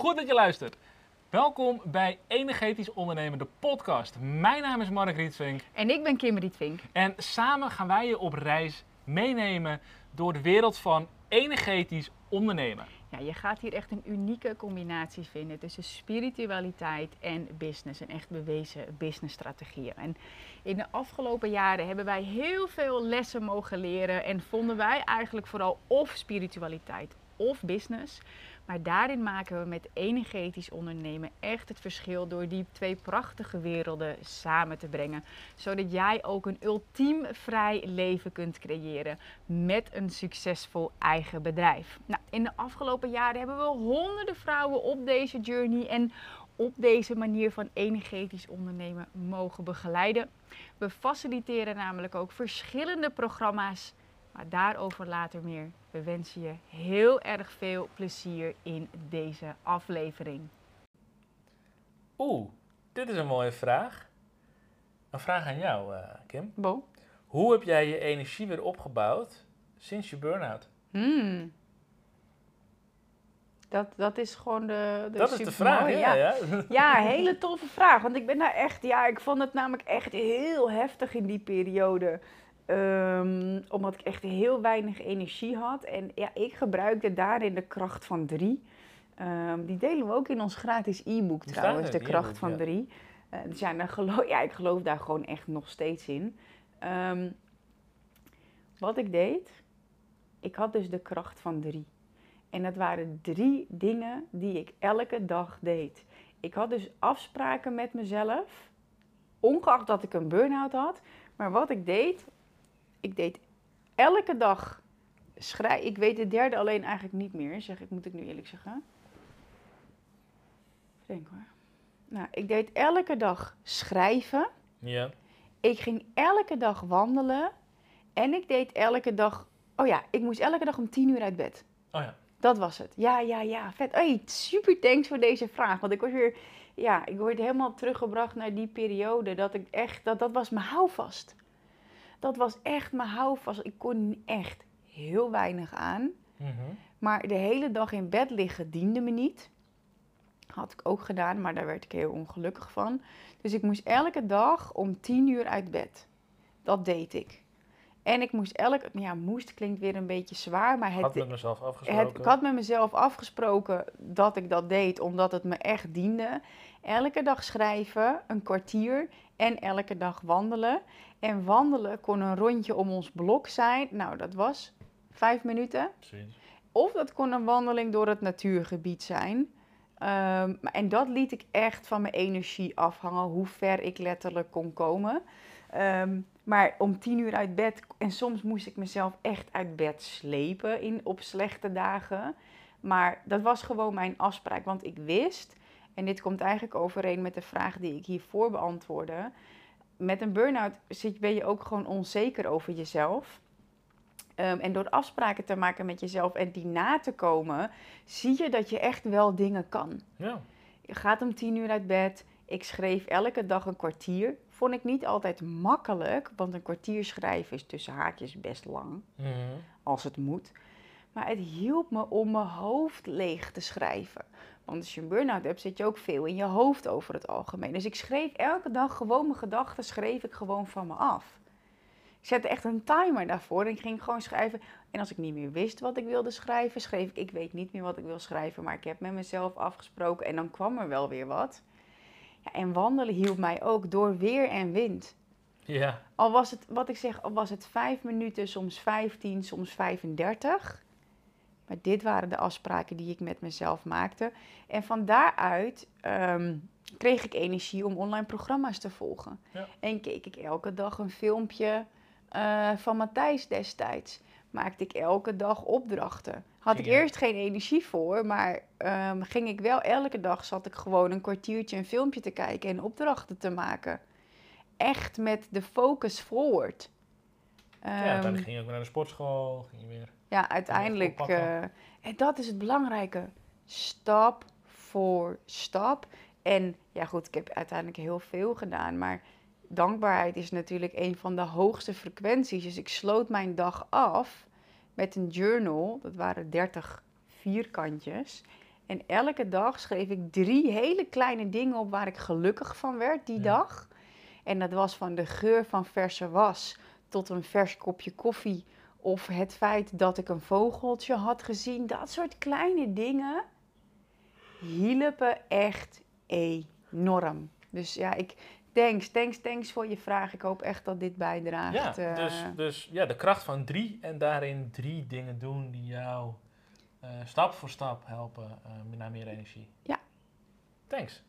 Goed dat je luistert. Welkom bij Energetisch Ondernemen, de podcast. Mijn naam is Mark Rietvink En ik ben Kim Rietvink. en samen gaan wij je op reis meenemen door de wereld van energetisch ondernemen. Ja, je gaat hier echt een unieke combinatie vinden tussen spiritualiteit en business. En echt bewezen businessstrategieën. En in de afgelopen jaren hebben wij heel veel lessen mogen leren. En vonden wij eigenlijk vooral of spiritualiteit of business. Maar daarin maken we met energetisch ondernemen echt het verschil door die twee prachtige werelden samen te brengen. Zodat jij ook een ultiem vrij leven kunt creëren met een succesvol eigen bedrijf. Nou, in de afgelopen jaren hebben we honderden vrouwen op deze journey en op deze manier van energetisch ondernemen mogen begeleiden. We faciliteren namelijk ook verschillende programma's, maar daarover later meer. We wensen je heel erg veel plezier in deze aflevering. Oeh, dit is een mooie vraag. Een vraag aan jou, eh, Kim. Bo? Hoe heb jij je energie weer opgebouwd sinds je burn-out? Hmm. Dat, dat is gewoon de, de Dat is de vraag, ja. ja. ja. Ja, hele toffe vraag. Want ik ben daar echt, ja, ik vond het namelijk echt heel heftig in die periode. Ehm, omdat ik echt heel weinig energie had. En ja, ik gebruikte daarin de kracht van drie. Ehm, die delen we ook in ons gratis e-book trouwens, de kracht van ja. drie. Eh, dus ja, dan gelo- ja, ik geloof daar gewoon echt nog steeds in. Ehm, wat ik deed, ik had dus de kracht van drie. En dat waren drie dingen die ik elke dag deed. Ik had dus afspraken met mezelf, ongeacht dat ik een burn-out had. Maar wat ik deed, ik deed elke dag schrijven. Ik weet de derde alleen eigenlijk niet meer, zeg ik, moet ik nu eerlijk zeggen. Denk hoor. Nou, ik deed elke dag schrijven. Ja. Ik ging elke dag wandelen. En ik deed elke dag. Oh ja, ik moest elke dag om tien uur uit bed. Oh ja. Dat was het. Ja, ja, ja. Vet. Hey, super thanks voor deze vraag. Want ik was weer. Ja, ik word helemaal teruggebracht naar die periode. Dat ik echt. Dat, dat was mijn houvast. Dat was echt mijn houvast. Ik kon echt heel weinig aan. Mhm. Maar de hele dag in bed liggen diende me niet. Had ik ook gedaan, maar daar werd ik heel ongelukkig van. Dus ik moest elke dag om tien uur uit bed. Dat deed ik. En ik moest elke... Ja, moest klinkt weer een beetje zwaar, maar Had het, met mezelf afgesproken. het, ik had met mezelf afgesproken dat ik dat deed, omdat het me echt diende. Elke dag schrijven, een kwartier en elke dag wandelen. En wandelen kon een rondje om ons blok zijn. Nou, dat was vijf minuten. Precies. Of dat kon een wandeling door het natuurgebied zijn. Ehm, en dat liet ik echt van mijn energie afhangen, hoe ver ik letterlijk kon komen. Ehm, maar om tien uur uit bed, en soms moest ik mezelf echt uit bed slepen in, op slechte dagen. Maar dat was gewoon mijn afspraak, want ik wist, en dit komt eigenlijk overeen met de vraag die ik hiervoor beantwoordde. Met een burn-out ben je ook gewoon onzeker over jezelf. Ehm, en door afspraken te maken met jezelf en die na te komen, zie je dat je echt wel dingen kan. Ja. Je gaat om tien uur uit bed. Ik schreef elke dag een kwartier. Vond ik niet altijd makkelijk, want een kwartier schrijven is tussen haakjes best lang, Mhm. als het moet. Maar het hielp me om mijn hoofd leeg te schrijven. Want als je een burn-out hebt, zit je ook veel in je hoofd over het algemeen. Dus ik schreef elke dag gewoon mijn gedachten, schreef ik gewoon van me af. Ik zette echt een timer daarvoor en ik ging gewoon schrijven. En als ik niet meer wist wat ik wilde schrijven, schreef ik, ik weet niet meer wat ik wil schrijven, maar ik heb met mezelf afgesproken en dan kwam er wel weer wat. Ja, en wandelen hielp mij ook door weer en wind. Ja. Al was het, wat ik zeg, al was het vijf minuten, soms 15, soms 35. Maar dit waren de afspraken die ik met mezelf maakte. En van daaruit ehm, kreeg ik energie om online programma's te volgen. Ja. En keek ik elke dag een filmpje eh, van Matthijs destijds. Maakte ik elke dag opdrachten. Had ik eerst geen energie voor, maar ehm, ging ik wel elke dag zat ik gewoon een kwartiertje een filmpje te kijken en opdrachten te maken. Echt met de focus forward. ja, Ehm, dan ging je ook weer naar de sportschool. Ging je weer... ja, uiteindelijk. eh, en dat is het belangrijke. Stap voor stap. En ja, goed, ik heb uiteindelijk heel veel gedaan. Maar dankbaarheid is natuurlijk een van de hoogste frequenties. Dus ik sloot mijn dag af met een journal. Dat waren 30 vierkantjes. En elke dag schreef ik drie hele kleine dingen op waar ik gelukkig van werd die Ja. dag. En dat was van de geur van verse was tot een vers kopje koffie. Of het feit dat ik een vogeltje had gezien. Dat soort kleine dingen hielpen echt enorm. Dus ja, ik thanks, thanks, thanks voor je vraag. Ik hoop echt dat dit bijdraagt. Ja, eh, dus, dus ja, de kracht van drie en daarin drie dingen doen die jou eh, stap voor stap helpen eh, naar meer energie. Ja. Thanks.